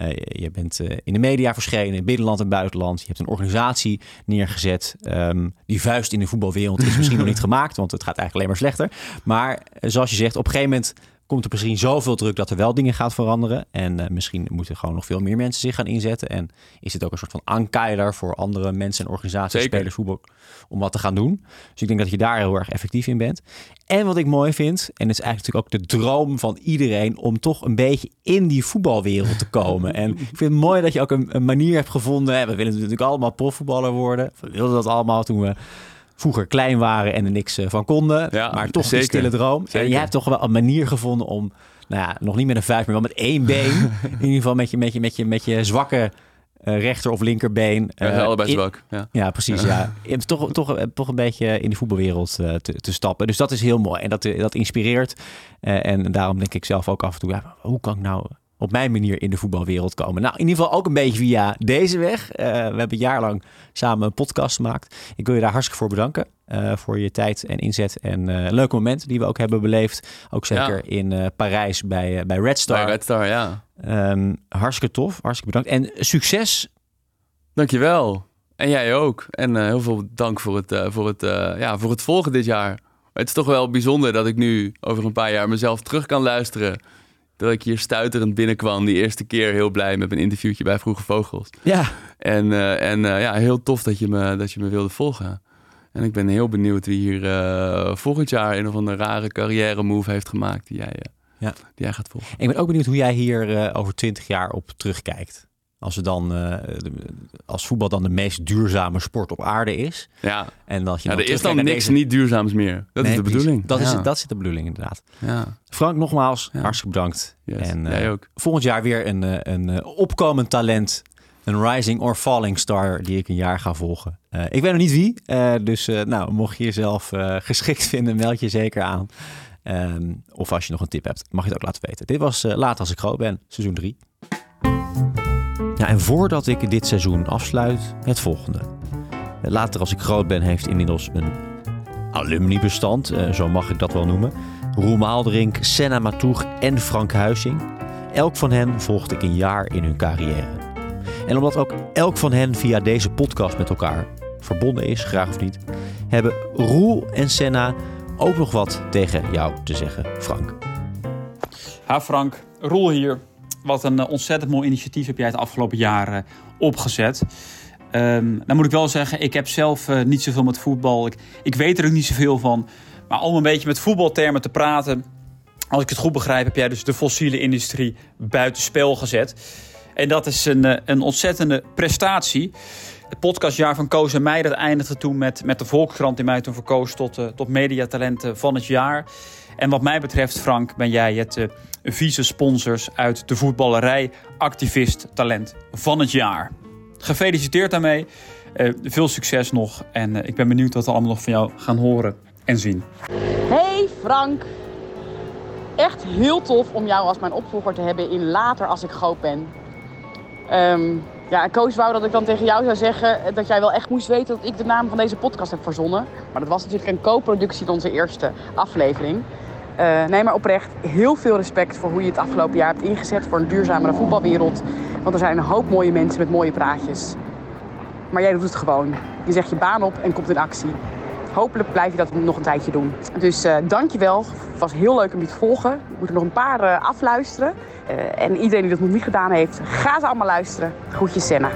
Eh, je bent eh, in de media verschenen, in binnenland en buitenland. Je hebt een organisatie neergezet. Ehm, die vuist in de voetbalwereld is misschien nog niet gemaakt, want het gaat eigenlijk alleen maar slechter. Maar eh, zoals je zegt, op een gegeven moment komt er misschien zoveel druk dat er wel dingen gaat veranderen. En eh, misschien moeten gewoon nog veel meer mensen zich gaan inzetten. En is het ook een soort van ankeiler voor andere mensen en organisaties, Zeker. spelers, voetbal, om wat te gaan doen. Dus ik denk dat je daar heel erg effectief in bent. En wat ik mooi vind, en het is eigenlijk natuurlijk ook de droom van iedereen om toch een beetje in die voetbalwereld te komen. En ik vind het mooi dat je ook een, een manier hebt gevonden. hè, We willen natuurlijk allemaal profvoetballer worden. We wilden dat allemaal toen we vroeger klein waren en er niks eh, van konden. Ja, maar toch zeker. die stille droom. En je hebt toch wel een manier gevonden om, nou ja, nog niet met een vuist, maar wel met één been. in ieder geval met je, met je, met je, met je zwakke eh, rechter of linkerbeen. we zijn eh, allebei zwak. Ja. ja, precies. Ja. Toch, toch, toch een beetje in de voetbalwereld te, te stappen. Dus dat is heel mooi. En dat, dat inspireert. En daarom denk ik zelf ook af en toe, ja, hoe kan ik nou op mijn manier in de voetbalwereld komen. Nou, in ieder geval ook een beetje via deze weg. we hebben een jaar lang samen een podcast gemaakt. Ik wil je daar hartstikke voor bedanken. voor je tijd en inzet en leuke momenten die we ook hebben beleefd. Ook zeker in Parijs bij, bij Red Star. Bij Red Star, ja. Um, hartstikke tof, hartstikke bedankt. En succes. Dankjewel. En jij ook. En heel veel dank voor het, voor, het, ja, voor het volgen dit jaar. Het is toch wel bijzonder dat ik nu over een paar jaar mezelf terug kan luisteren. Dat ik hier stuiterend binnenkwam die eerste keer heel blij met mijn interviewtje bij Vroege Vogels. Ja. En, uh, en uh, ja, heel tof dat je, me, dat je me wilde volgen. En ik ben heel benieuwd wie hier uh, volgend jaar een of andere rare carrière move heeft gemaakt die jij, ja. die jij gaat volgen. Ik ben ook benieuwd hoe jij hier over twintig jaar op terugkijkt. Als, er dan, uh, als voetbal dan de meest duurzame sport op aarde is. Ja, en dat je ja er is dan niks niet duurzaams meer. Dat is de bedoeling. Dat, is, dat is de bedoeling inderdaad. Ja. Frank, nogmaals, hartstikke bedankt. Yes, en uh, ook. volgend jaar weer een, een opkomend talent. Een rising or falling star die ik een jaar ga volgen. Uh, ik weet nog niet wie. dus nou, mocht je jezelf geschikt vinden, meld je zeker aan. Um, of als je nog een tip hebt, mag je het ook laten weten. Dit was Later als ik groot ben, seizoen 3. En voordat ik dit seizoen afsluit, het volgende. Later als ik groot ben heeft inmiddels een alumnibestand, eh, zo mag ik dat wel noemen. Roel Maalderink, Senna Matoeg en Frank Huizing. Elk van hen volgde ik een jaar in hun carrière. En omdat ook elk van hen via deze podcast met elkaar verbonden is, graag of niet, hebben Roel en Senna ook nog wat tegen jou te zeggen, Frank. Ha Frank, Roel hier. Wat een eh, ontzettend mooi initiatief heb jij het afgelopen jaar eh, opgezet. Um, dan moet ik wel zeggen, ik heb zelf uh, niet zoveel met voetbal. Ik, ik weet er ook niet zoveel van. Maar om een beetje met voetbaltermen te praten... als ik het goed begrijp, heb jij dus de fossiele industrie buitenspel gezet. En dat is een, een ontzettende prestatie. Het podcastjaar van Koos en mij dat eindigde toen met, met de Volkskrant... die mij toen verkoos tot, uh, tot mediatalenten van het jaar. En wat mij betreft, Frank, ben jij het uh, vice-sponsors uit de voetballerij activist talent van het jaar. Gefeliciteerd daarmee. Uh, veel succes nog. En uh, ik ben benieuwd wat we allemaal nog van jou gaan horen en zien. Hey Frank. Echt heel tof om jou als mijn opvolger te hebben in later als ik groot ben. Um, ja, Koos wou dat ik dan tegen jou zou zeggen dat jij wel echt moest weten dat ik de naam van deze podcast heb verzonnen. Maar dat was natuurlijk een co-productie van onze eerste aflevering. Uh, nee, maar oprecht heel veel respect voor hoe je het afgelopen jaar hebt ingezet voor een duurzamere voetbalwereld. Want er zijn een hoop mooie mensen met mooie praatjes. Maar jij doet het gewoon. Je zegt je baan op en komt in actie. Hopelijk blijf je dat nog een tijdje doen. Dus uh, dankjewel. Het was heel leuk om je te volgen. We moeten nog een paar uh, afluisteren. En iedereen die dat nog niet gedaan heeft, ga ze allemaal luisteren. Groetjes Senna.